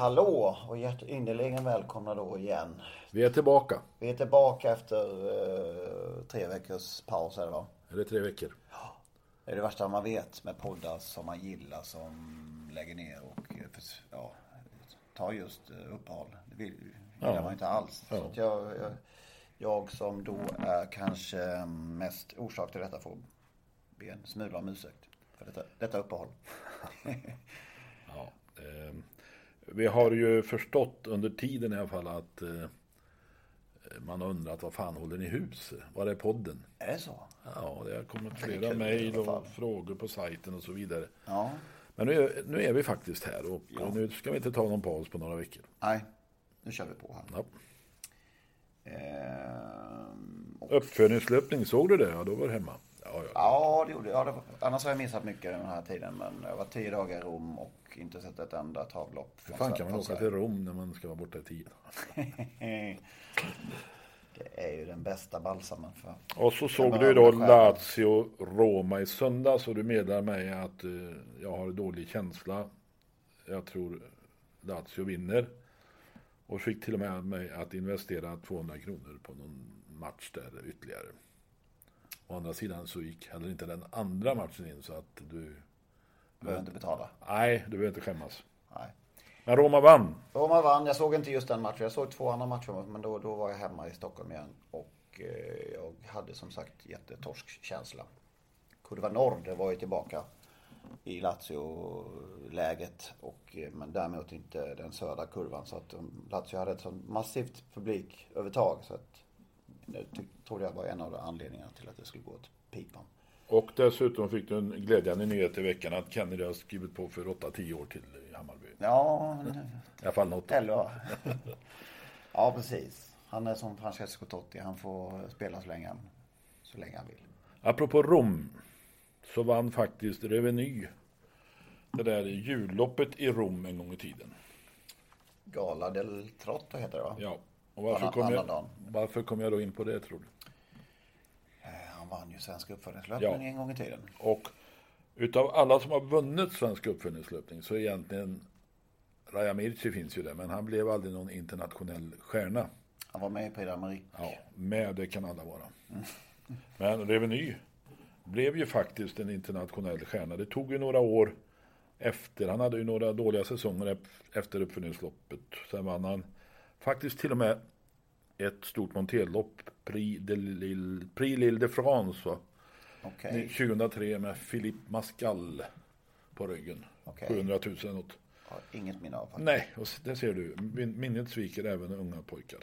Hallå och hjärtinnerligen välkomna då igen. Vi är tillbaka. Vi är tillbaka efter eh, tre veckors paus är det va? Eller tre veckor. Det är det värsta man vet med poddar som man gillar som lägger ner och eh, ja, tar just eh, uppehåll. Det vill, gillar Ja. man inte alls. Ja. Så jag, jag, jag som då är kanske mest orsak till detta får be en smula om ursäkt för detta, detta uppehåll. Ja, eh, vi har ju förstått under tiden i alla fall att eh, man har undrat vad fan håller ni hus? Var är podden? Är det så? Ja, det har kommit flera mejl och frågor på sajten och så vidare. Ja. Men nu är, nu är vi faktiskt här och Ja. nu ska vi inte ta någon paus på några veckor. Nej, nu kör vi på här. Ja. Ehm, och- Uppfödningslöpning, såg du det? Ja, då var du hemma. Ja, det gjorde jag. Ja, det var, annars har jag missat mycket den här tiden. Men jag var tio dagar i Rom och inte sett ett enda travlopp. Hur fan kan man åka till Rom när man ska vara borta i tid? Det är ju den bästa balsamen för... Och så såg du då själv. Lazio Roma i söndags och du meddelar mig att eh, jag har dålig känsla. Jag tror Lazio vinner. Och fick till och med mig att investera 200 kronor på någon match där ytterligare. Å andra sidan så gick heller inte den andra matchen in så att du... Behöver inte betala. Nej, du behöver inte skämmas. Nej. Men Roma vann. Roma vann. Jag såg inte just den matchen. Jag såg två andra matcher. Men då, då var jag hemma i Stockholm igen. Och eh, jag hade som sagt jättetorskkänsla. Kurva Norr, det var ju tillbaka i Lazio-läget. Och, eh, men däremot inte den södra kurvan. Så att um, Lazio hade ett sånt massivt publikövertag. Så att det trodde jag var en av anledningarna till att det skulle gå åt pipan. Och dessutom fick du en glädjande nyhet i veckan att Kennedy har skrivit på för 8-10 år till i Hammarby. Ja, I alla fall något. eller Ja, precis. Han är som Francesco Totti. Han får spela så länge han, så länge han vill. Apropå Rom så vann faktiskt Reveny det där julloppet i Rom en gång i tiden. Gala del Trotto heter det va? Ja. Och varför kom, jag, varför kom jag då in på det tror du? Eh, Han vann ju Svenska uppföljningslöpning Ja. en gång i tiden. Och utav alla som har vunnit svensk uppföljningslöpning så egentligen Raja Mirci finns ju där men han blev aldrig någon internationell stjärna. Han var med i d'Amérique. Ja, med det kan alla vara. Men Reveny blev ju faktiskt en internationell stjärna. Det tog ju några år efter. Han hade ju några dåliga säsonger ef- efter uppföljningsloppet. Sen vann han faktiskt till och med ett stort monterlopp, Prix de Lille, Prix Lille de France, va? Okej. 2003 med Philippe Mascal på ryggen. Okej. 700 000 eller något. Inget minne av faktiskt. Nej, och det ser du. Min- Minnet sviker även unga pojkar.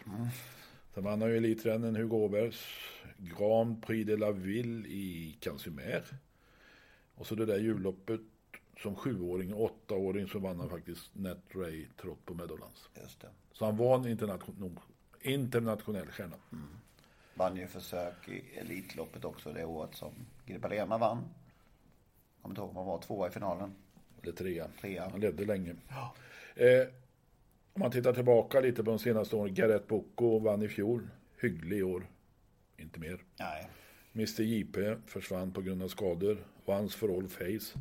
Sen vann han ju elitrennen Hugo Åbergs Grand Prix de la Ville i Cansumer. Och så det där julloppet som sjuåring och åttaåring så vann han faktiskt Net Ray Trot på Meadowlands. Just det. Så han var en internation, internationell stjärna. Vann ju försök i Elitloppet också det året som Girpalema vann. Kommer inte ihåg om han var tvåa i finalen. Eller trea. Trea. Han ledde länge. Eh, om man tittar tillbaka lite på de senaste åren. Gareth Bocco vann i fjol. Hygglig i år. Inte mer. Nej. Mr JP försvann på grund av skador. Once for all face.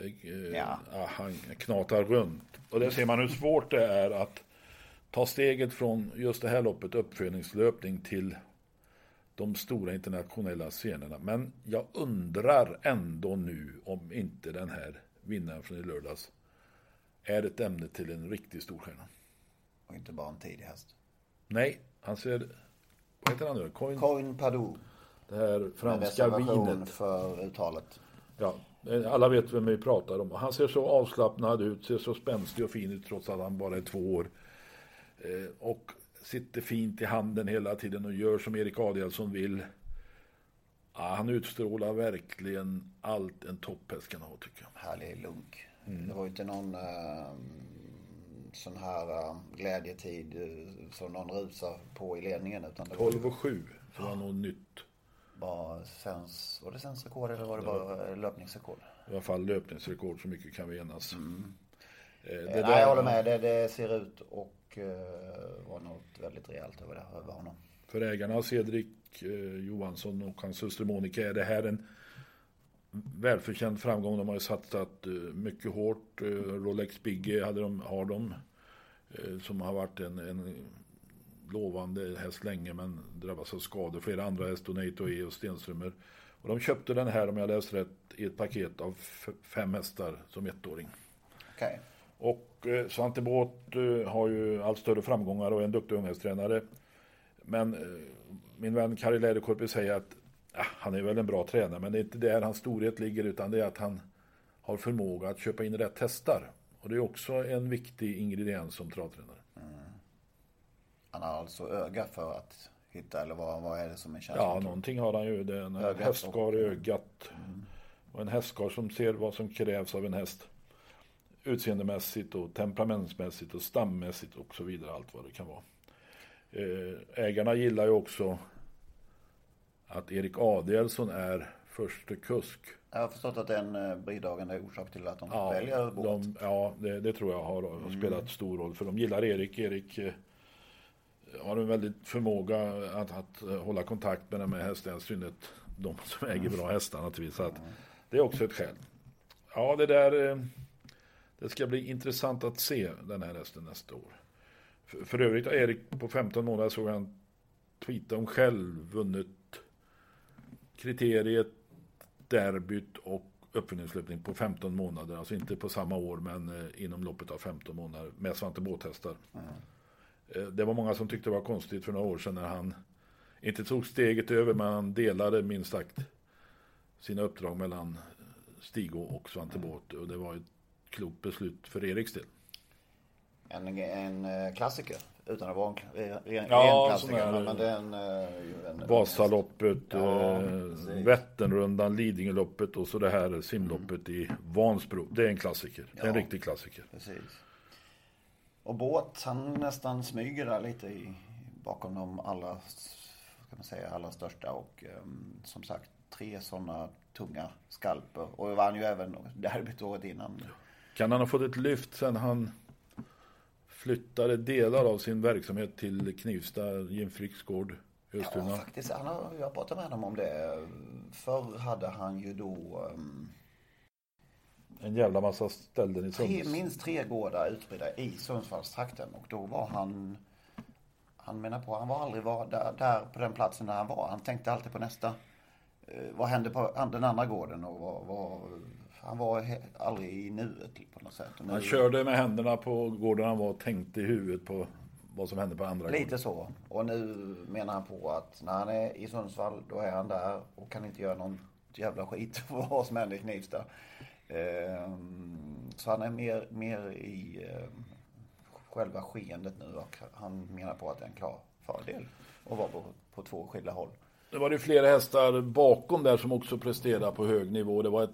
Eh, Ja. han knatar runt. Och där ser man hur svårt det är att ta steget från just det här loppet, uppfödningslöpning, till de stora internationella scenerna. Men jag undrar ändå nu om inte den här vinnaren från i lördags är ett ämne till en riktig storstjärna. Och inte bara en tidig häst. Nej, han ser... Vad heter han nu? Coin, Coin Padou. Det här franska vinet. för uttalet. Ja, alla vet vem vi pratar om. Han ser så avslappnad ut, ser så spänstig och fin ut trots att han bara är två år. Eh, och sitter fint i handen hela tiden och gör som Erik Adielsson vill. Ja, han utstrålar verkligen allt en topphäst kan ha tycker jag. Härlig lunk. Mm. Det var ju inte någon eh, sån här eh, glädjetid som någon rusar på i ledningen. Utan det var 12 och 7, så var något nytt. Bara sens, var det sensrekord eller var det bara eh, löpningsrekord? I alla fall löpningsrekord, så mycket kan vi enas. Eh, det Eh, där- Nej, jag håller med. Det, det ser ut och uh, var något väldigt rejält över, det, över honom. För ägarna Cedric eh, Johansson och hans hustru Monica är det här en välförtjänt framgång. De har ju satsat eh, mycket hårt. Eh, Rolex Biggie hade de, har de. Eh, som har varit en, en lovande häst länge men drabbats av skador. Flera andra hästar, Donato E och Stenströmer. Och de köpte den här om jag läst rätt i ett paket av fem hästar som ettåring. Okej. Och eh, Svante Båth eh, har ju allt större framgångar och är en duktig unghästtränare. Men eh, min vän Kari Läderkorpi säger att ah, han är väl en bra tränare men det är inte där hans storhet ligger utan det är att han har förmåga att köpa in rätt hästar. Och det är också en viktig ingrediens som travtränare. Han har alltså öga för att hitta, eller vad, vad är det som är Ja, känslan? någonting har han ju. Det är en Ögat i ögat. Och en hästskar som ser vad som krävs av en häst. Utseendemässigt och temperamentsmässigt och stammässigt och så vidare. Allt vad det kan vara. Eh, Ägarna gillar ju också att Erik Adielsson är förste kusk. Jag har förstått att den eh, bidragande orsak till att de Ja, väljer båt. de, ja det, det tror jag har, har spelat stor roll. För de gillar Erik. Erik eh, har en väldigt förmåga att, att hålla kontakt med de här hästarna. I synnerhet de som äger bra hästar naturligtvis. Så att det är också ett skäl. Ja, det där. Eh, det ska bli intressant att se den här hästen nästa år. För, för övrigt har Erik på 15 månader såg han tweeta om själv vunnit kriteriet, derbyt och uppfinningslöpning på 15 månader. Alltså inte på samma år men eh, inom loppet av 15 månader med Svante Båthästar. Mm. Det var många som tyckte det var konstigt för några år sedan när han inte tog steget över men han delade minst sagt sina uppdrag mellan Stigo och Svante Båth och det var ett klokt beslut för Eriks del. En, en eh, klassiker. Utan att vara en, kla- ren, ren Ja, klassiker. här, men den, eh, en, Vasaloppet, Ja, eh. Vätternrundan, Lidingöloppet och så det här simloppet i Vansbro. Det är en klassiker. Det är en Ja. riktig klassiker. Precis. Och båt, han nästan smyger där lite i, bakom de allra, ska man säga, allra största. Och ehm, som sagt, tre sådana tunga skalper. Och vann ju även derbyt året innan. Kan han ha fått ett lyft sen han flyttade delar av sin verksamhet till Knivsta, Jim Fricks gård, Östuna? Ja, faktiskt. Han har, jag pratade med honom om det. Förr hade han ju då ehm, En jävla massa ställen i tre, Sunds. minst tre gårdar utspridda i Sundsvallstrakten. Och då var han, han menar på, han var aldrig var där, där på den platsen där han var. Han tänkte alltid på nästa. Eh, vad hände på den andra gården? Och vad, vad, han var aldrig i nuet på något sätt. Nu, Han körde med händerna på gården han var och tänkte i huvudet på vad som hände på andra gården. Lite så. Och nu menar han på att när han är i Sundsvall, då är han där och kan inte göra någon jävla skit för vad som händer i Knivsta. Ehm, Så han är mer, mer i ehm, själva skeendet nu och han menar på att det är en klar fördel att vara på, på två skilda håll. Det var det flera hästar bakom där som också presterade på hög nivå. Det var ett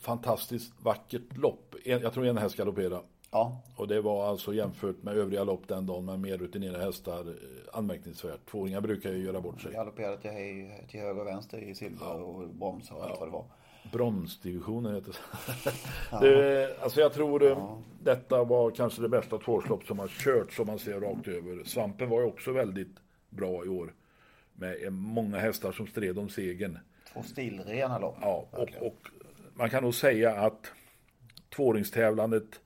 fantastiskt vackert lopp. Jag tror en häst galopperade. Ja, Och det var alltså jämfört med övriga lopp den dagen med mer rutinerade hästar eh, anmärkningsvärt. Tvååringar brukar ju göra bort sig. galopperade till, till höger och vänster i silver och broms och allt vad det var. Bromsdivisionen heter det. det. Alltså jag tror eh, detta var kanske det bästa tvåårslopp som har kört som man ser rakt över. Svampen var ju också väldigt bra i år. Med många hästar som stred om segern. Två stilrena lopp. Ja, och, och man kan nog säga att tvååringstävlandet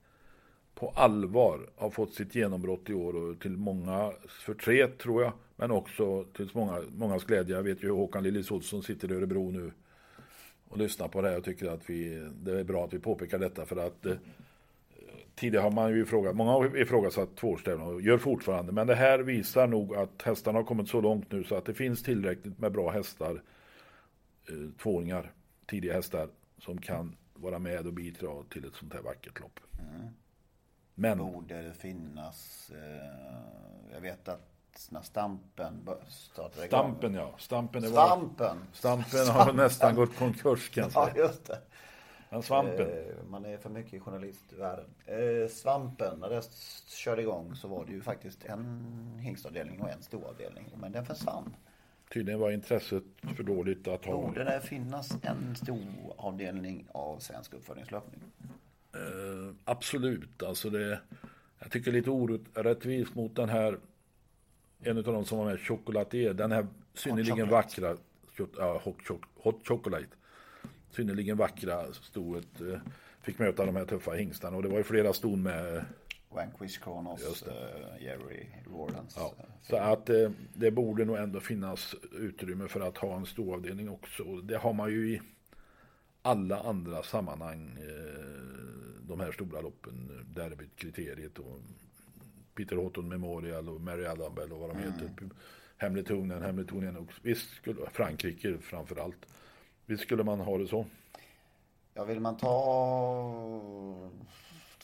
på allvar har fått sitt genombrott i år och till många förtret tror jag. Men också till många, mångas glädje. Jag vet ju Håkan Lillis Olsson sitter i Örebro nu och lyssnar på det här och tycker att vi, det är bra att vi påpekar detta för att eh, tidigare har man ju ifrågasatt, många har ifrågasatt tvåårstävlan och gör fortfarande. Men det här visar nog att hästarna har kommit så långt nu så att det finns tillräckligt med bra hästar eh, tvååringar, tidiga hästar som kan vara med och bidra till ett sånt här vackert lopp. Men Borde det finnas, eh, jag vet att när Stampen startade igång. Stampen ja, Stampen, är var, Stampen! Stampen har nästan gått konkurs kan jag Ja, säga. just det. Men Svampen, Eh, Man är för mycket i journalistvärlden. Eh, Svampen, när det körde igång så var det ju faktiskt en hingstavdelning och en storavdelning. Men den försvann. tydligen var intresset för dåligt att ha. Borde det finnas en stor avdelning av svensk uppföljningslöpning? Eh, absolut, alltså det, jag tycker lite orättvist mot den här, en av de som var med, Chocolatier, den här synnerligen vackra, ja, hot, choc- hot Chocolate, synnerligen vackra stoet, eh, fick möta de här tuffa hingstarna och det var ju flera ston med. Vanquish Kronos, eh, Jerry Rawlins. Ja, eh, så att eh, det borde nog ändå finnas utrymme för att ha en stor avdelning också. Det har man ju i alla andra sammanhang. Eh, de här stora loppen, derbyt, kriteriet och Peter Houghton Memorial och Mary Adambell och vad de heter. Hamiltonen, Hamiltonen också. Visst skulle, Frankrike framför allt. Visst skulle man ha det så. Ja, vill man ta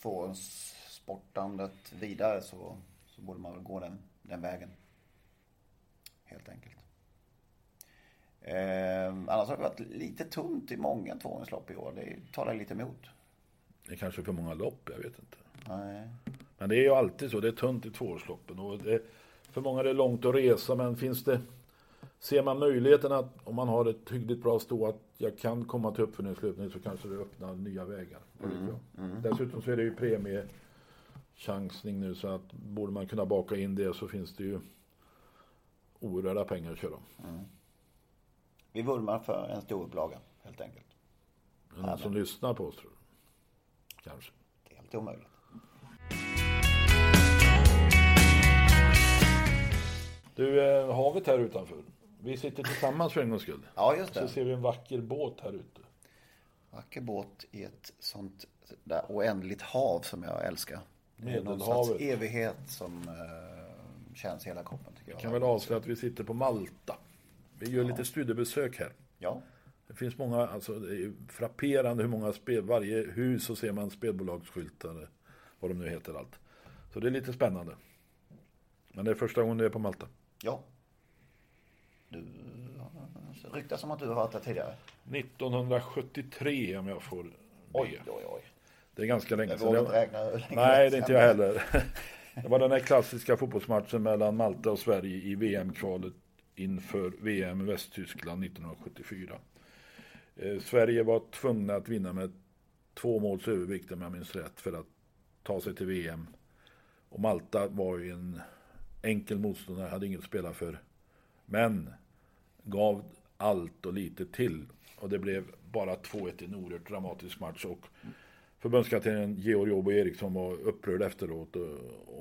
tvåårssportandet vidare så, så borde man väl gå den, den vägen. Helt enkelt. Eh, annars har det varit lite tunt i många tvåårslopp i år. Det talar lite emot. Det är kanske för många lopp, jag vet inte. Nej. Men det är ju alltid så, det är tunt i tvåårsloppen. Och det, för många är det långt att resa, men finns det... Ser man möjligheten att om man har ett hyggligt bra stå att jag kan komma till uppföljningslöpning så kanske det öppnar nya vägar. Vad vet jag. Dessutom så är det ju premiechansning nu så att borde man kunna baka in det så finns det ju oerhörda pengar att köra om. Vi vurmar för en stor upplaga, helt enkelt. Någon som lyssnar på oss tror du? Kanske. Det är helt omöjligt. Du, eh, havet här utanför. Vi sitter tillsammans för en gångs skull. Ja, just Så det. ser vi en vacker båt här ute. Vacker båt i ett sånt där oändligt hav som jag älskar. Det är Medelhavet. evighet som eh, känns i hela kroppen tycker jag. kan väl avslöja att vi sitter på Malta. Vi gör lite studiebesök här. Ja, Det finns många, alltså det är frapperande hur många spel, varje hus så ser man spelbolagsskyltar, vad de nu heter allt. Så det är lite spännande. Men det är första gången du är på Malta. Ja. Du ryktas om att du har varit där tidigare. 1973 om jag får be. Oj, oj, oj. Det är ganska länge Jag sedan. vågar Det inte räkna hur länge Nej, det är inte jag heller. Det var den här klassiska fotbollsmatchen mellan Malta och Sverige i VM-kvalet inför VM i Västtyskland 1974. Eh, Sverige var tvungna att vinna med två måls övervikt om jag minns rätt för att ta sig till VM. Och Malta var ju en enkel motståndare, hade inget att spela för. Men gav allt och lite till. Och det blev bara 2-1 i en oerhört dramatisk match. Och förbundskaptenen Georg Åbo Eriksson var upprörd efteråt och,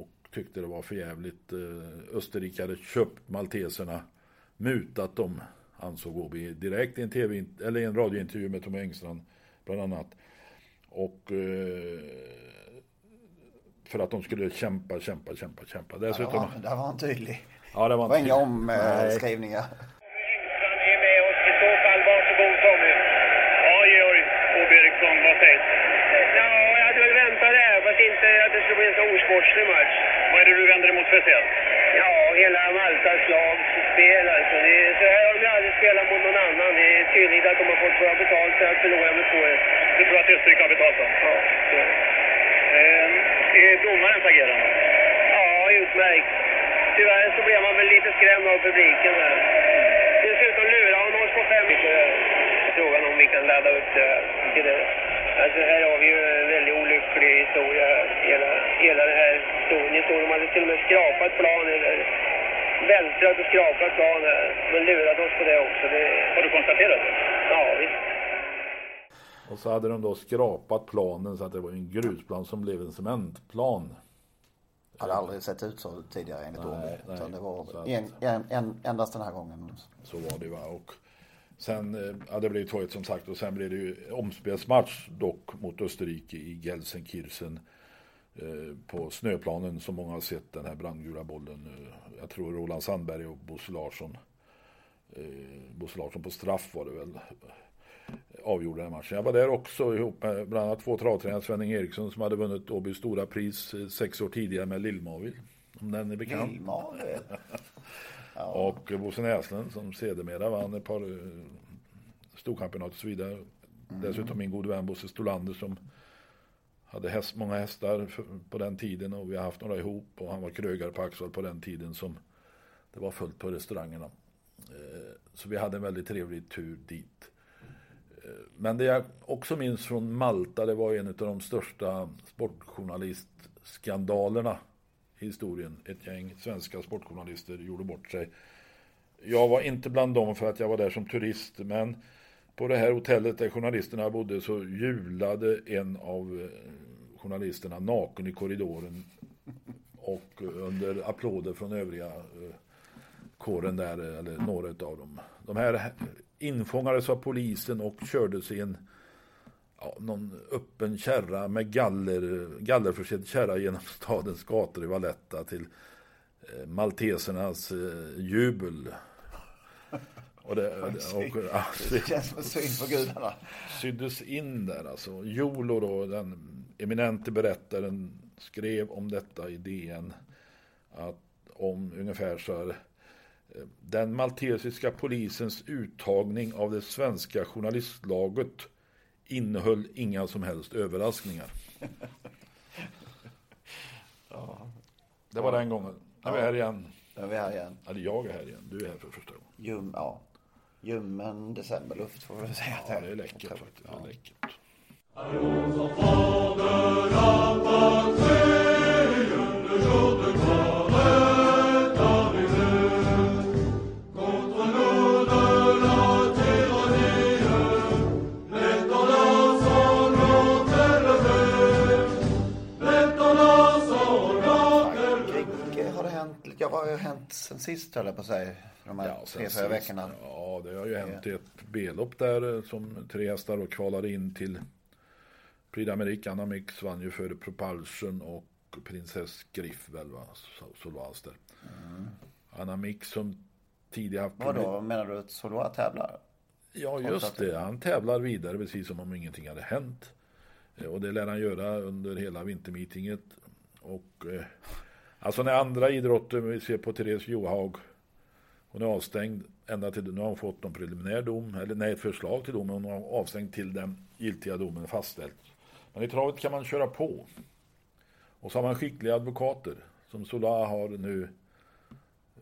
och tyckte det var för jävligt. Eh, Österrike hade köpt malteserna, mutat dem, ansåg Åby direkt i en, TV, eller i en radiointervju med Tommy Engstrand bland annat. Och eh, för att de skulle kämpa, kämpa, kämpa, kämpa. Dessutom, var, där var han tydlig. ja, det var Det var inte- inga omskrivningar. Han är med oss i så fall. Varsågod Tommy. Ja, Georg Åby Eriksson, vad sägs? Ja, jag hade väl väntat det här, fast inte att det skulle bli en så osportslig match. Vad är det du vänder emot speciellt? Ja, hela Maltas lags spel alltså. Det är, så här har de aldrig spelat mot någon annan. Det är tydligt att de har fått bra betalt för att förlora med 2-1. Du tror att Österrike har betalt dem? Ja, så är det. Är domarens agerande? Ja, utmärkt. Tyvärr så blev man väl lite skrämd av publiken där. Dessutom lurar han oss på fem. Frågan om vi kan ladda upp det här. Alltså här har vi ju en väldigt olycklig historia. Hela, hela den här historien. De hade till och med skrapat plan eller vältrat och skrapat plan här. Men lurat oss på det också. Det... Har du konstaterat det? Och så hade de då skrapat planen så att det var en grusplan som blev en cementplan. Hade aldrig sett ut så tidigare enligt Nej. Utan det var en, en, en, endast den här gången. Så var det va. Och sen, eh, ja det blev 2-1 som sagt och sen blev det ju omspelsmatch dock mot Österrike i Gelsenkirchen. Eh, på snöplanen som många har sett den här brandgula bollen. Eh, jag tror Roland Sandberg och Bosse Larsson Bosse Larsson på straff var det väl avgjorde den matchen. Jag var där också ihop med bland annat två travtränare, Svenning Eriksson som hade vunnit Åbys stora pris eh, sex år tidigare med Lillmavil. Om den är bekant. Lillmavil? ja. Och Bosse Näslund som sedermera vann ett par eh, storkampionat och så vidare. Mm. Dessutom min gode vän Bosse Stolander som hade häst, många hästar på den tiden och vi har haft några ihop och han var krögare på Axvall på den tiden som det var fullt på restaurangerna. Eh, så vi hade en väldigt trevlig tur dit. Men det jag också minns från Malta, det var en av de största sportjournalistskandalerna i historien. Ett gäng svenska sportjournalister gjorde bort sig. Jag var inte bland dem för att jag var där som turist, men på det här hotellet där journalisterna bodde så julade en av eh, journalisterna naken i korridoren och under applåder från övriga eh, kåren där, eller några av dem. De här infångades av polisen och kördes i en ja, någon öppen kärra med galler, gallerförsedd kärra genom stadens gator i Valletta till eh, maltesernas eh, jubel. Och det, och, och, det känns som syn på gudarna. Syddes in där alltså. Jolo då, den eminente berättaren, skrev om detta i DN. Att om ungefär så här den maltesiska polisens uttagning av det svenska journalistlaget innehöll inga som helst överraskningar. ja. Det var den gången. Nu är vi här igen. Nu är vi här igen. Eller jag är här igen. Du är här för första gången. Ljum, ja. Ljummen decemberluft får vi säga. Ja, det är läckert faktiskt. Ja. Det är läckert. vad har hänt sen sist höll jag på att säga? De här ja, tre, fyra veckorna. Ja, det har ju hänt ett B-lopp där eh, som tre hästar och kvalade in till Prix d'Amérique. Anna Mix vann ju för Propulsion och Princess Griff väl va? Solvaz där. Mm. Anna Mix som tidigare haft Vadå, menar du att Solvaz tävlar? Ja, just det. Han tävlar vidare precis som om ingenting hade hänt. Eh, och det lär han göra under hela vintermeetinget. Och eh, Alltså när andra idrotter, vi ser på Therese Johaug, hon är avstängd ända till, nu har hon fått någon preliminär dom, eller nej, ett förslag till dom, men hon har avstängd till den giltiga domen fastställd. Men i travet kan man köra på. Och så har man skickliga advokater, som Sola har nu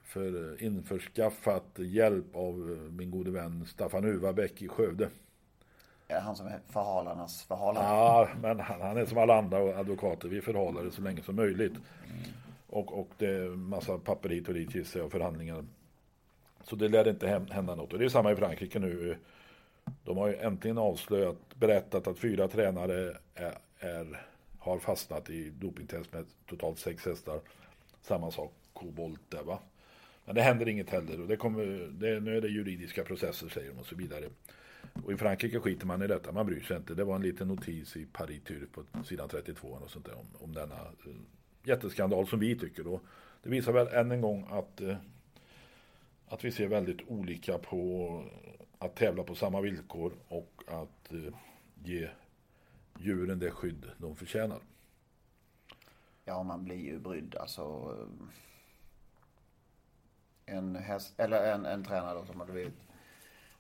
för införskaffat hjälp av min gode vän Staffan Uvabäck i Skövde. Är han som är förhalarnas förhalare? Ja, men han, han, är som alla andra advokater. Vi förhalar det så länge som möjligt. Och, och det är massa papper hit och dit gissar jag, förhandlingar. Så det lär inte hända något. Och det är samma i Frankrike nu. De har ju äntligen avslöjat, berättat att fyra tränare är, är har fastnat i dopingtest med totalt sex hästar. Samma sak, kobolt där va. Men det händer inget heller. Och det kommer, det, nu är det juridiska processer säger de och så vidare. Och i Frankrike skiter man i detta, man bryr sig inte. Det var en liten notis i Paris Tur på sidan 32 och sånt där, om, om denna eh, jätteskandal som vi tycker. Då. Det visar väl än en gång att, eh, att vi ser väldigt olika på att tävla på samma villkor och att eh, ge djuren det skydd de förtjänar. Ja, man blir ju brydd alltså. Eh, en, häst, eller en, en tränare som hade blivit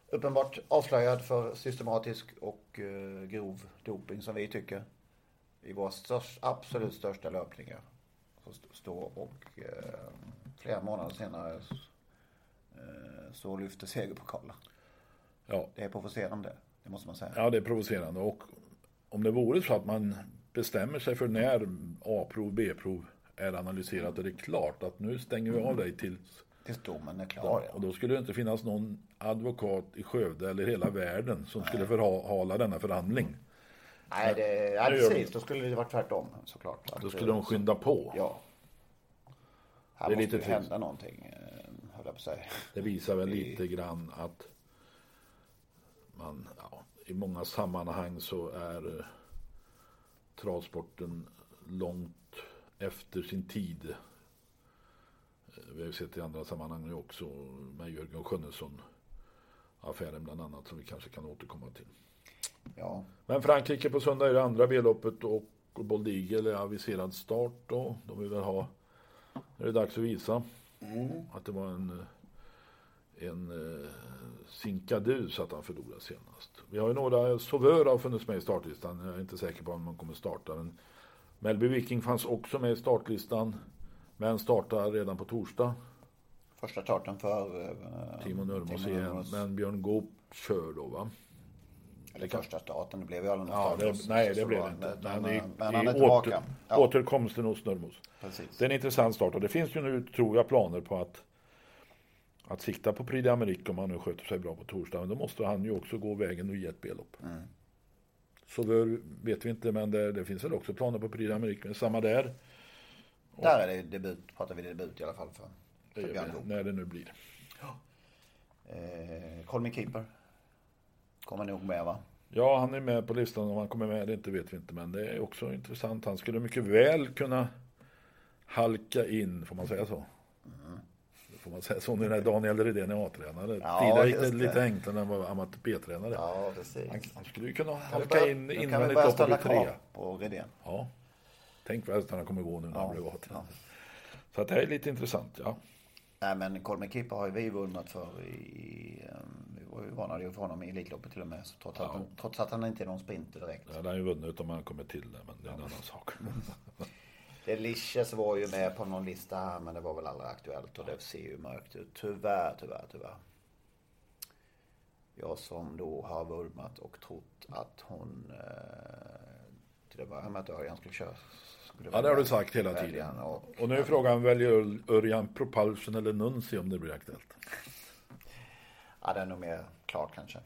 uppenbart avslöjad för systematisk och eh, grov doping som vi tycker. I våra störst, absolut största löpningar stå och eh, flera månader senare eh, så lyfter segerpokalen. Ja. Det är provocerande, det måste man säga. Ja, det är provocerande och om det vore så att man bestämmer sig för när A-prov, B-prov är analyserat och det är klart att nu stänger vi av dig tills Tills domen är klar, ja. Och då skulle det inte finnas någon advokat i Skövde eller hela världen som Nej. skulle förhala denna förhandling. Nej, det, ja, precis. Då skulle det varit tvärtom såklart. Då skulle de skynda på. Ja. Här det måste lite hända någonting, eh, höll jag på säga. Det visar väl lite grann att man, ja, i många sammanhang så är eh, travsporten långt efter sin tid. Eh, vi har ju sett i andra sammanhang också med Jörgen Sjönnesson affären bland annat som vi kanske kan återkomma till. Ja, Men Frankrike på söndag är det andra B-loppet och Bold Eagle är aviserad start då. De vill väl ha, nu är det dags att visa att det var en, eh, en uh, sinkadus att han förlorade senast. Vi har ju några, Sauveur har funnits med i startlistan, jag är inte säker på om man kommer starta. Men Melby Viking fanns också med i startlistan, men startar redan på torsdag. första starten för eh, Timo Nurmos Timo igen, men Björn Goop kör då va? Eller första starten, det blev ju aldrig någon Ja, start. det, nej, det blev det inte. Men, Men, i, men han är tillbaka. åter, Ja, återkomsten hos Nurmos. precis. Det är en intressant start och det finns ju nu, tror jag, planer på att att sikta på Prix d'Amérique om han nu sköter sig bra på torsdag. Men då måste han ju också gå vägen och ge ett B-lopp. Mm. Så då vet vi inte, men det, det finns väl också planer på Prix d'Amérique. Men samma där, Där är det debut, pratar vi debut i alla fall för, det för när det nu blir. Eh, Call me keeper. Kommer nog med va? Ja, han är med på listan. Om han kommer med det inte vet vi inte. Men det är också intressant. Han skulle mycket väl kunna halka in, får man säga så? Får man säga så nu när Daniel Redén är A-tränare? Ja, Tidigare gick det lite enklare när han var amatör B-tränare. Ja, precis. Han, han skulle ju kunna halka börja- in invändigt bli krav trea. på Redén. Ja. Tänk vad hästarna kommer gå nu när han blir Ja. A-tränare. Så att det här är lite intressant, ja. Nej men Call me keeper har ju vi vunnit för i... eh, Vi var ju varnade ju för honom i Elitloppet till och med. Så trots, att han, trots att han inte är någon sprinter direkt. Hade han ju vunnit om han kommer till det, men det är en annan sak. Delicious var ju med på någon lista här men det var väl aldrig aktuellt och det ser ju mörkt ut. Tyvärr, tyvärr, tyvärr. Jag som då har vurmat och trott att hon eh, till att börja med att Örjan skulle köra. Skulle Ja, det har du sagt hela tiden. Och, Och nu är frågan, väljer Örjan Propulsion eller Nunci om det blir aktuellt? ja, det är nog mer klart kanske.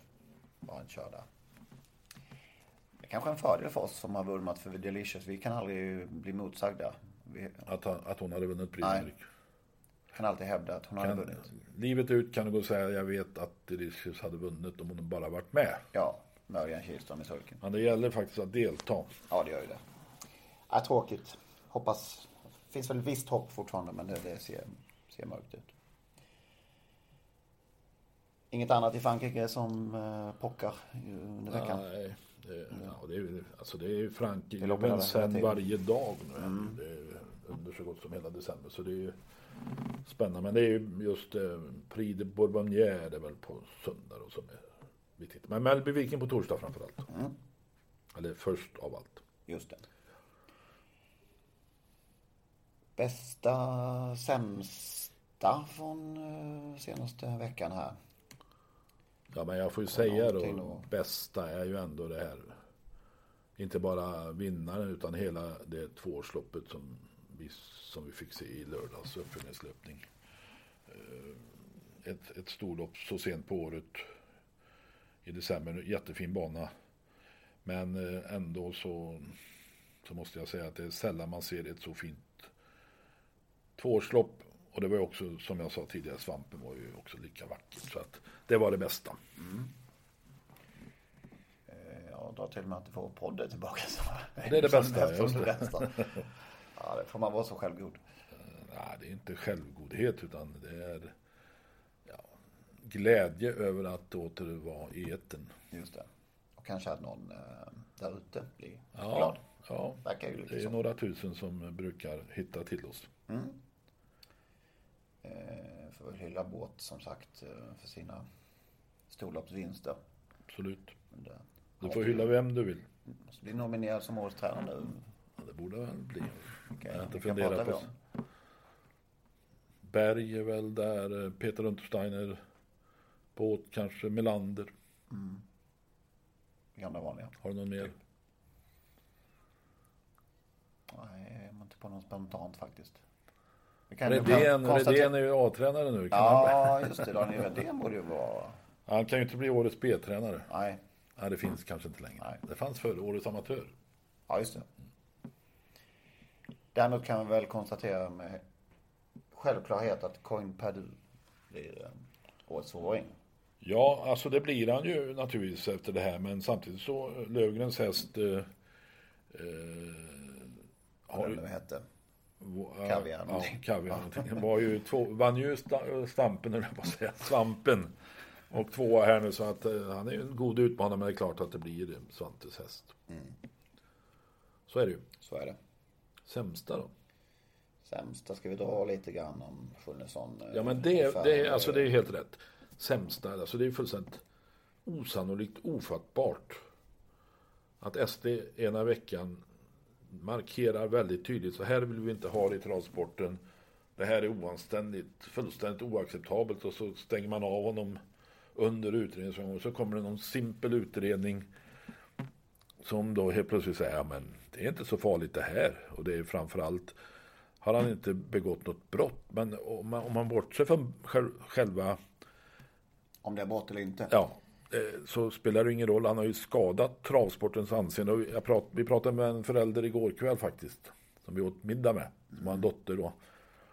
Bara han kör där. Det är kanske är en fördel för oss som har vurmat för Delicious. Vi kan aldrig bli motsagda. Vi Att, han, att hon hade vunnit Prix Nej. kan alltid hävda att hon hade Kan, vunnit. livet ut kan du gå och säga, jag vet att Delicious hade vunnit om hon bara varit med. Ja, med Örjan Kihlström i sulken. Men det gäller faktiskt att delta. Ja, det gör ju det. Ja, tråkigt. Hoppas. finns väl visst hopp fortfarande, men det, det ser, ser mörkt ut. Inget annat i Frankrike som eh, pockar under veckan? Nej, det, ja, det, är, alltså det är Frankrike Det hela sen varje dag nu. Det är under så gott som hela december. Så det är ju spännande. Men det är ju just eh, Prix de Bourbonnière det väl på söndag då som är viktigt. Men Melby Viking på torsdag framförallt. Eller först av allt. Just det. Bästa, sämsta från eh, senaste veckan här. Ja men jag får ju säga då, då. bästa är ju ändå det här. Inte bara vinnaren utan hela det tvåårsloppet som vi, som vi fick se i lördags uppföljningslöpning. Eh, Ett, ett storlopp så sent på året i december, jättefin bana. Men eh, ändå så, så måste jag säga att det är sällan man ser ett så fint tvåårslopp. Och det var också, som jag sa tidigare, svampen var ju också lika vackert. Så att det var det bästa. Eh, Jag drar till med att du får podden tillbaka. Så. Det är det bästa, det bästa. Ja, det får man vara så självgod. Nej, det är inte självgodhet utan det är ja, glädje över att åter vara i etern. Just det. Och kanske att någon eh, där ute blir Ja, glad. ja, det är några tusen som brukar hitta till oss. Eh, får väl hylla båt som sagt eh, för sina storloppsvinster. Absolut. Men det- Du får hylla vem du vill. Måste bli nominerad som årets tränare nu. Ja, det borde väl bli. Okej, jag har inte funderat på. om? Berg är väl där, eh, Peter Untersteiner, Båt kanske, Melander. Gamla vanliga. Har du någon mer? Nej, jag är inte på någon spontant faktiskt. Kan Redén, Redén är ju A-tränare nu. Kan Ja, just det. Daniel Redén borde ju vara... han kan ju inte bli årets B-tränare. Nej, Nej, det finns kanske inte längre. Nej. Det fanns förr, årets amatör. ja just det. Däremot kan vi väl konstatera med självklarhet att Coin Padu blir eh, årets tvååring. Ja, alltså det blir han ju naturligtvis efter det här. Men samtidigt så Lövgrens häst eh, eh, nu hette. Kaviar Ja, kaviar. Var ju två, vann ju sta- stampen, eller att säga, svampen. Och tvåa här nu så att eh, han är ju en god utmanare men det är klart att det blir Svantes häst. Så är det ju. Så är det. Sämsta då? Sämsta ska vi dra lite grann om Sjunnesson. eh, Ja men det, det, är- alltså det är helt rätt. Sämsta, alltså det är fullständigt osannolikt ofattbart. Att SD ena veckan markerar väldigt tydligt, så här vill vi inte ha det i travsporten. Det här är oanständigt, fullständigt oacceptabelt och så stänger man av honom under utredningsgången och så kommer det någon simpel utredning som då helt plötsligt säger, ja men det är inte så farligt det här. Och det är framförallt, har han inte begått något brott. Men om man, om man bortser från själv, själva, Om det är brott eller inte. ja, så spelar det ingen roll. Han har ju skadat travsportens anseende. Prat, vi pratade med en förälder igår kväll faktiskt. Som vi åt middag med. Som har en dotter då.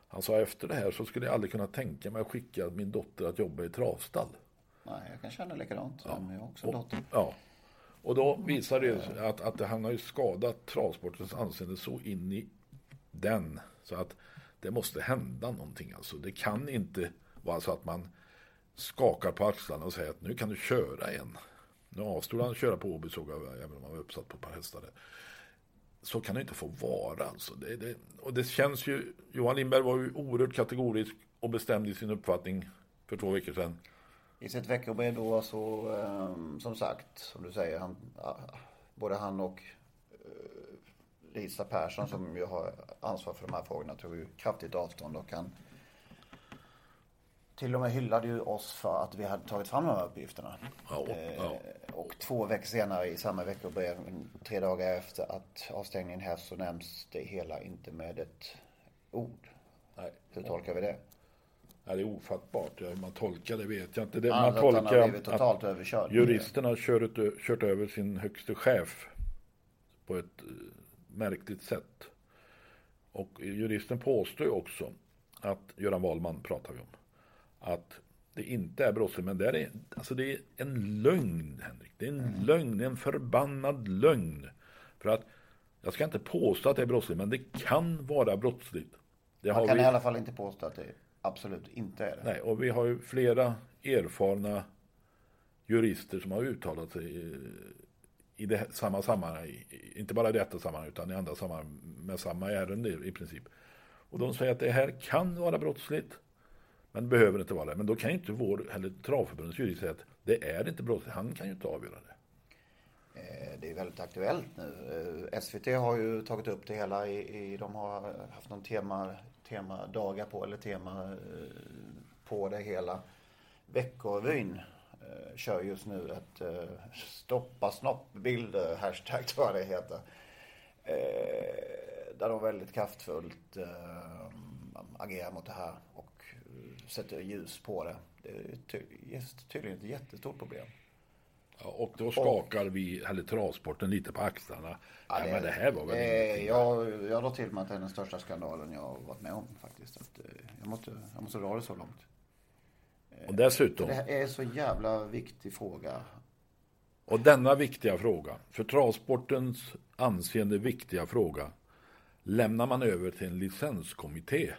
Han sa efter det här så skulle jag aldrig kunna tänka mig att skicka min dotter att jobba i travstall. Nej, jag kan känna likadant. Ja. Jag har också Och, dotter. ja. och då visar det att, att han har ju skadat travsportens anseende så in i den. Så att det måste hända någonting. Alltså. Det kan inte vara så att man skakar på axlarna och säger att nu kan du köra igen. Nu avstod han att köra på Åby såg jag, även om han var uppsatt på ett par hästar. där. Så kan det inte få vara. Alltså. Det, det, och det känns ju, Johan Lindberg var ju oerhört kategorisk och bestämd i sin uppfattning för två veckor sedan. I sitt veckobrev då så, ehm, som sagt, som du säger, han, både han och eh, Lisa Persson som ju har ansvar för de här frågorna tog ju kraftigt avstånd och han till och med hyllade ju oss för att vi hade tagit fram de här uppgifterna. Ja, och- Eh, ja. Och två veckor senare i samma veckobrev, tre dagar efter att avstängningen här så nämns det hela inte med ett ord. Nej. Hur tolkar vi det? Ja, det är ofattbart. Hur man tolkar det vet jag inte. Det, man att tolkar totalt överkörd. juristerna har kört, kört över sin högste chef på ett eh, märkligt sätt. Och juristen påstår ju också att, Göran Wahlman pratar vi om, att det inte är brottsligt. Men det är, alltså det är en lögn, Henrik. Det är en Mm. lögn, en förbannad lögn. För att, jag ska inte påstå att det är brottsligt, men det kan vara brottsligt. Det Man kan i alla fall inte påstå att det absolut inte är det. Nej, och vi har ju flera erfarna jurister som har uttalat sig i, i det, samma sammanhang, inte bara i detta sammanhang utan i andra sammanhang med samma ärende i princip. Och de säger att det här kan vara brottsligt, men behöver inte vara det. Men då kan ju inte vår, eller Travförbundets jurist säga att det är inte brottsligt. Han kan ju inte avgöra det. Eh, det är väldigt aktuellt nu. Eh, SVT har ju tagit upp det hela i, i de har haft någon tema, tema dagar på eller tema eh, på det hela. Veckorevyn kör just nu ett stoppa snoppbilder, hashtag tror jag det heter. Där de väldigt kraftfullt agerar mot det här sätter ljus på det. Det är ty- tydligen ett jättestort problem. Ja, och då skakar vi, eller travsporten, lite på axlarna. Ja, men det här var väl Eh, ingenting. jag, jag drar till med att det är den största skandalen jag har varit med om faktiskt. Att, eh, jag, måste, jag måste dra det så långt. Och dessutom, Det här är en så jävla viktig fråga. Och denna viktiga fråga, för travsportens anseende viktiga fråga, lämnar man över till en licenskommitté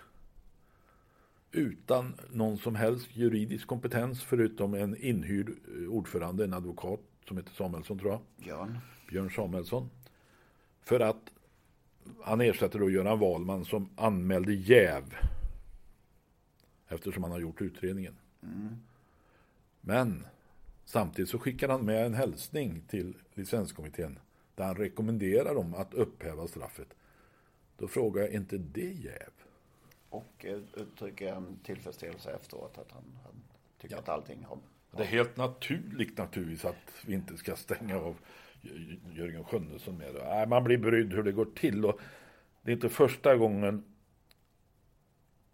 utan någon som helst juridisk kompetens förutom en inhyrd eh, ordförande, en advokat som heter Samuelsson tror jag, Björn. Björn Samuelsson. För att han ersätter då Göran Wahlman som anmälde jäv eftersom han har gjort utredningen. Men samtidigt så skickar han med en hälsning till licenskommittén där han rekommenderar dem att upphäva straffet. Då frågar jag, inte det jäv? Och eh, uttrycker en tillfredsställelse efteråt att han, han tycker att allting har... Det är helt naturligt naturligtvis att vi inte ska stänga av Jörgen Sjunnesson med det. Man blir brydd hur det går till. Och det är inte första gången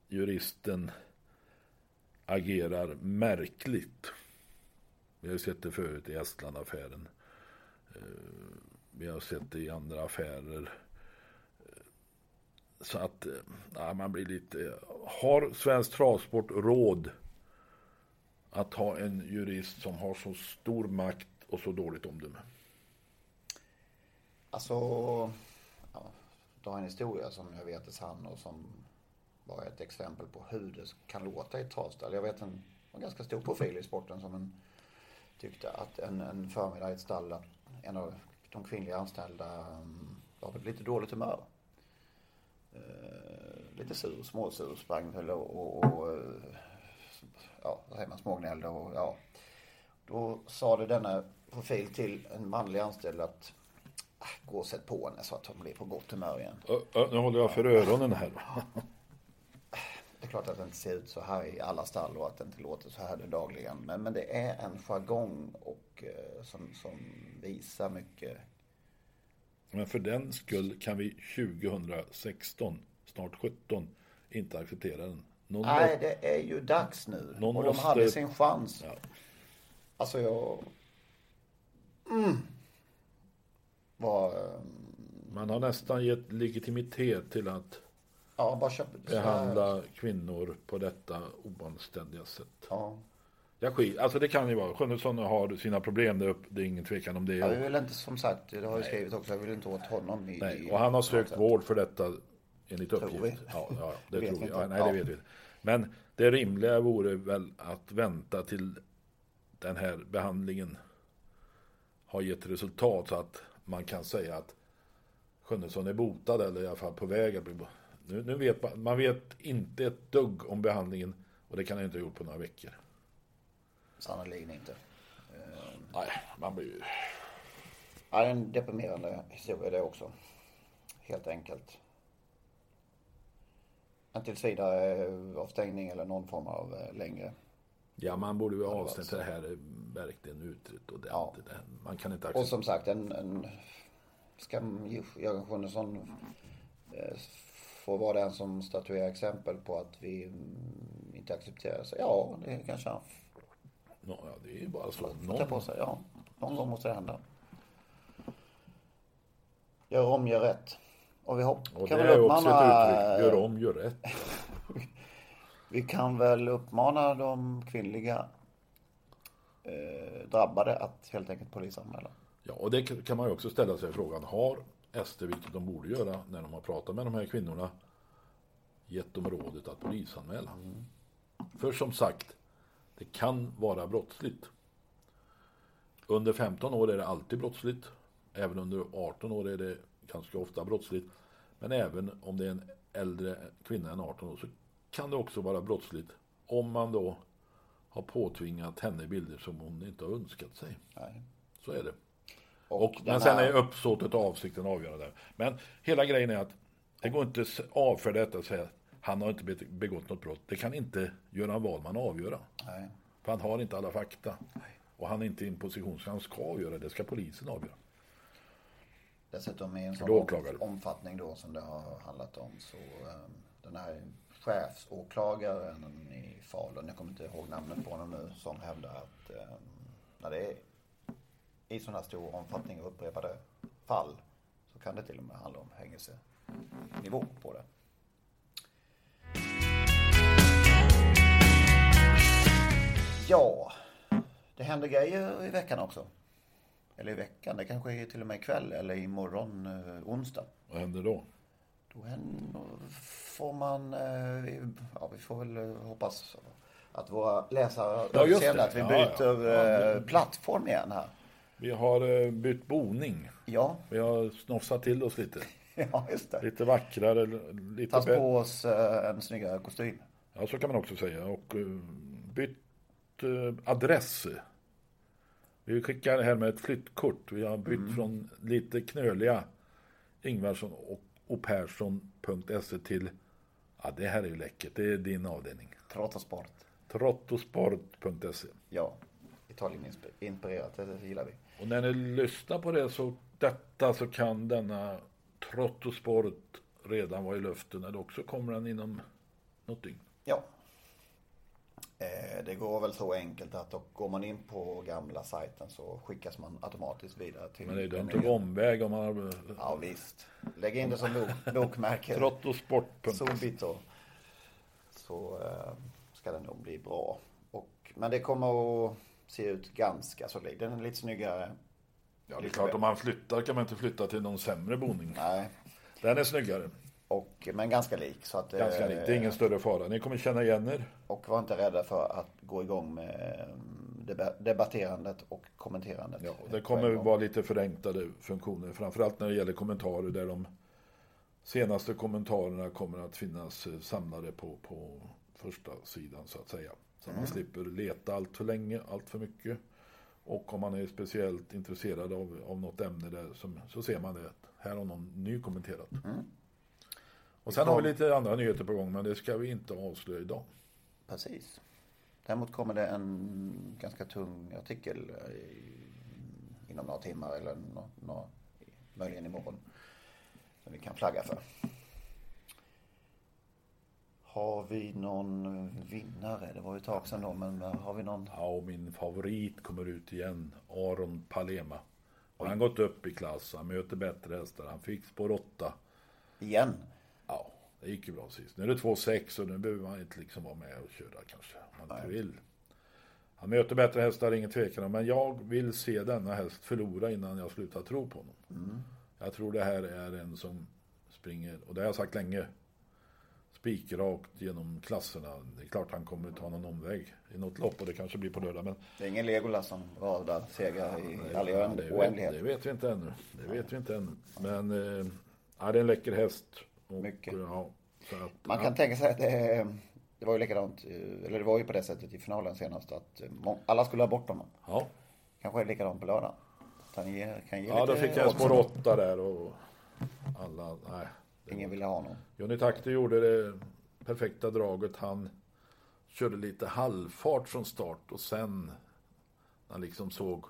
juristen agerar märkligt. Vi har sett det förut i Estland-affären. Eh, Vi har sett det i andra affärer. Så att eh, ja, man blir lite... Har Svensk Travsport råd att ha en jurist som har så stor makt och så dåligt omdöme? Alltså, ja, har en historia som jag vet är sann och som var ett exempel på hur det kan låta i ett travstall. Jag vet en en ganska stor profil i sporten som en, tyckte att en, en förmiddag i ett stall, att en av de kvinnliga anställda mm, var på lite dåligt humör. Eh, lite sur, småsur, sprang väl och, och, och eh, ja, vad säger man, smågnällde och ja. Då sa det denna profil till en manlig anställd att ah, gå och sätt på henne så att hon blir på gott humör igen. Ö, ö, nu håller jag för öronen här. Det är klart att det inte ser ut så här i alla stall och att det inte låter så här dagligen. Men, men det är en jargong och, eh, som, som visar mycket. Men för den skull kan vi 2016, snart 17, inte acceptera den. Någon Nej, det är ju dags nu. Någon och de måste- hade sin chans. Ja. Alltså jag... Mm. Var... eh, Man har nästan gett legitimitet till att Ja, köp... behandla kvinnor på detta oanständiga sätt. Ja. Jag skit, alltså det kan ju vara. Sjunnesson har sina problem där uppe. Det är ingen tvekan om det. Jag vill inte, som sagt, det har jag skrivit också, jag vill inte åt honom i... Nej, och han har sökt vård för detta enligt Tror uppgift. vi. Ja, ja, det tror vi. Ja, nej, det vet vi. Men det rimliga vore väl att vänta till den här behandlingen har gett resultat så att man kan säga att Sjunnesson är botad eller i alla fall på väg att bli nu, nu vet man, man vet inte ett dugg om behandlingen och det kan jag inte ha gjort på några veckor. Sannerligen inte. Nej, man blir ju... Ja, det är en deprimerande historia det också. Helt enkelt. En tills vidare eh, avstängning eller någon form av eh, längre. Ja, man borde ju så. det här är verkligen utrett och det, Ja. det, Man kan inte Och acceptera... som sagt, en, en ska Jörgen Sjunnesson eh, få vara den som statuerar exempel på att vi mm, inte accepterar sig. Ja, det kanske han ja, det är ju bara så. ta på sig. Ja, någon gång måste det hända. Gör om, gör rätt. Och vi hopp, Och kan det är också uppmana... ett uttryck. Gör om, gör rätt. Vi kan väl uppmana de kvinnliga eh, drabbade att helt enkelt polisanmäla. Ja, och det kan man ju också ställa sig frågan. Har SD, vilket de borde göra när de har pratat med de här kvinnorna, gett dem rådet att polisanmäla? För som sagt, det kan vara brottsligt. Under 15 år är det alltid brottsligt. Även under 18 år är det ganska ofta brottsligt. Men även om det är en äldre kvinna än 18 år så kan det också vara brottsligt om man då har påtvingat henne bilder som hon inte har önskat sig. Nej. Så är det. Och, Och, men sen här- är uppsåtet och avsikten avgörande. Men hela grejen är att det går inte att avfärda detta och säga han har inte be- begått något brott. Det kan inte Göran Wahlman avgöra. Nej. För han har inte alla fakta. Och han är inte i en position så han ska avgöra. Det ska polisen avgöra. Dessutom i en sån omfattning då som det har handlat om så eh, den här chefsåklagaren i Falun, jag kommer inte ihåg namnet på honom nu, som hävdar att eh, när det är i sån här stor omfattning och upprepade fall så kan det till och med handla om fängelsenivå på det. Ja, det händer grejer i veckan också. Eller i veckan, det kanske är till och med ikväll eller imorgon eh, onsdag. Vad händer då? Då händer, får man, eh, ja vi får väl eh, hoppas att våra läsare Ja, överseende att vi Ja, byter ja. Eh, plattform igen här. Vi har eh, bytt boning. Ja, Vi har snofsat till oss lite. ja just det. Lite vackrare, lite bättre. på oss en snyggare kostym. Ja, så kan man också säga. Och bytt adress. Vi skickar här med ett flyttkort. Vi har bytt från lite knöliga Ingvarsson och, och Persson.se till, ja det här är ju läckert, det är din avdelning. Trottosport. Trottosport.se. Ja, Italien-inspirerat, det gillar vi. Och när ni lyssnar på det så, detta så kan denna Trottosport redan vara i luften eller också kommer den inom något dygn. Ja. Eh, Det går väl så enkelt att då går man in på gamla sajten så skickas man automatiskt vidare till Men det är dumt att gå omväg om man har Ja visst. Lägg in det som bok, bokmärke. Trottosport.se. Så eh, ska det nog bli bra. Och, men det kommer att se ut ganska solid. Den är lite snyggare. Ja, det är klart om man flyttar kan man inte flytta till någon sämre boning. Nej, Den är snyggare. Och, men ganska lik. Så att, Ganska eh, likt. Det är ingen större fara. Ni kommer känna igen er. Och var inte rädda för att gå igång med eh, deba- debatterandet och kommenterandet. Ja, på det kommer vara lite förenklade funktioner. Framförallt när det gäller kommentarer där de senaste kommentarerna kommer att finnas eh, samlade på, på första sidan så att säga. Så man slipper leta allt för länge, allt för mycket. Och om man är speciellt intresserad av, av något ämne där som, så ser man det. Här har någon ny kommenterat. Och sen har vi lite andra nyheter på gång men det ska vi inte avslöja idag. Precis. Däremot kommer det en ganska tung artikel eh, i, inom några timmar eller nå, nå, möjligen imorgon. Som vi kan flagga för. Har vi någon vinnare? Det var ju ett tag sedan då, men har vi någon? Ja, och min favorit kommer ut igen. Aron Palema. Han har gått upp i klass, han möter bättre hästar. Han fick spår 8. Igen? Ja, det gick ju bra sist. Nu är det 2-6 och nu behöver man inte liksom vara med och köra kanske. Om man inte vill. Han möter bättre hästar, ingen tvekan. Men jag vill se denna häst förlora innan jag slutar tro på honom. Jag tror det här är en som springer, och det har jag sagt länge, spikrakt genom klasserna. Det är klart han kommer ta någon omväg i något lopp och det kanske blir på lördag. Men Det är ingen Legolas som radar segrar i all Ja, oändlighet. det vet vi inte ännu. Det vet vi inte ännu. Men ja, det är en läcker häst. Och, Mycket. Ja, att, Man kan ja, tänka sig att det, det var ju likadant, eh, eller det var ju på det sättet i finalen senast att eh, alla skulle ha bort honom. ja. Kanske är det likadant på lördag. Att han ger, kan ge ja, då fick jag odds. spår åtta där och alla, nej. Ingen ville ha honom. Johnny Takter gjorde det perfekta draget. Han körde lite halvfart från start och sen när han liksom såg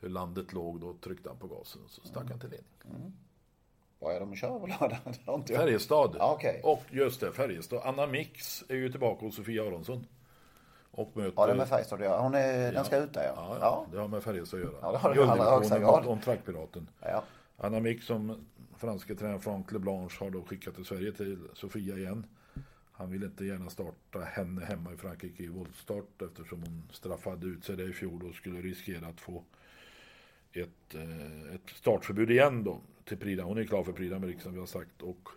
hur landet låg då tryckte han på gasen och så stack han till ledning. Vad är de och kör på lördag? Inte. Färjestad. Ja, okej. Och just det, Färjestad. Anna Mix är ju tillbaka hos Sofia Aronsson. Och möter... Ja, det är med Färjestad att göra. Hon är, den ska ut där ja. Ja, Ja. det har med Färjestad att göra. Ja, det har det i allra högsta grad. om trackpiraten. Ja. Anna Mix som franske tränaren Franck Leblanche har då skickat till Sverige till Sofia igen. Han vill inte gärna starta henne hemma i Frankrike i voltstart eftersom hon straffade ut sig det i fjol och skulle riskera att få ett, eh, ett startförbud igen då till Prix Hon är klar för Prix d'Amérique som vi har sagt och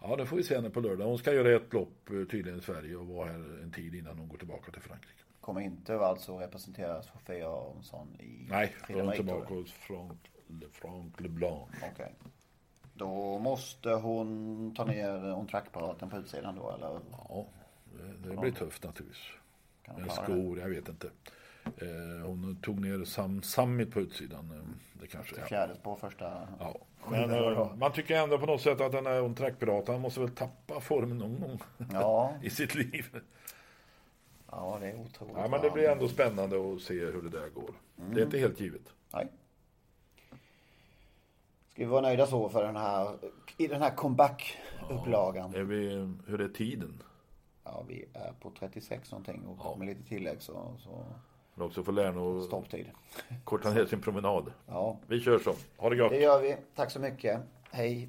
ja, det får vi se henne på lördag. Hon ska göra ett lopp eh, tydligen i Sverige och vara här en tid innan hon går tillbaka till Frankrike. Kommer inte alltså representera Sofia Aronsson i Nej, är hon Fredrik, tillbaka hos Franck, Le- Franck Leblanche. du? Okej. Då måste hon ta ner on track-apparaten på utsidan då eller? Ja, det, det blir tufft naturligtvis. Kan Med klara det? skor, jag vet inte. Eh, hon tog ner Sam Summit på utsidan. eh, Det kanske ja. Fjärde på första. ja. Men eh, man tycker ändå på något sätt att den här on track han måste väl tappa formen någon gång Ja, i sitt liv. ja det är otroligt. Ja, men det blir ändå spännande att se hur det där går. Det är inte helt givet. Nej. Ska vi vara nöjda så för den här, i den här comeback-upplagan? Är vi, hur är tiden? Ja, vi är på 36 någonting och med lite tillägg så, så Men också få att stopptid. korta ner sin promenad. Ja, Vi kör så. Ha det gott. det gör vi. Tack så mycket. Hej.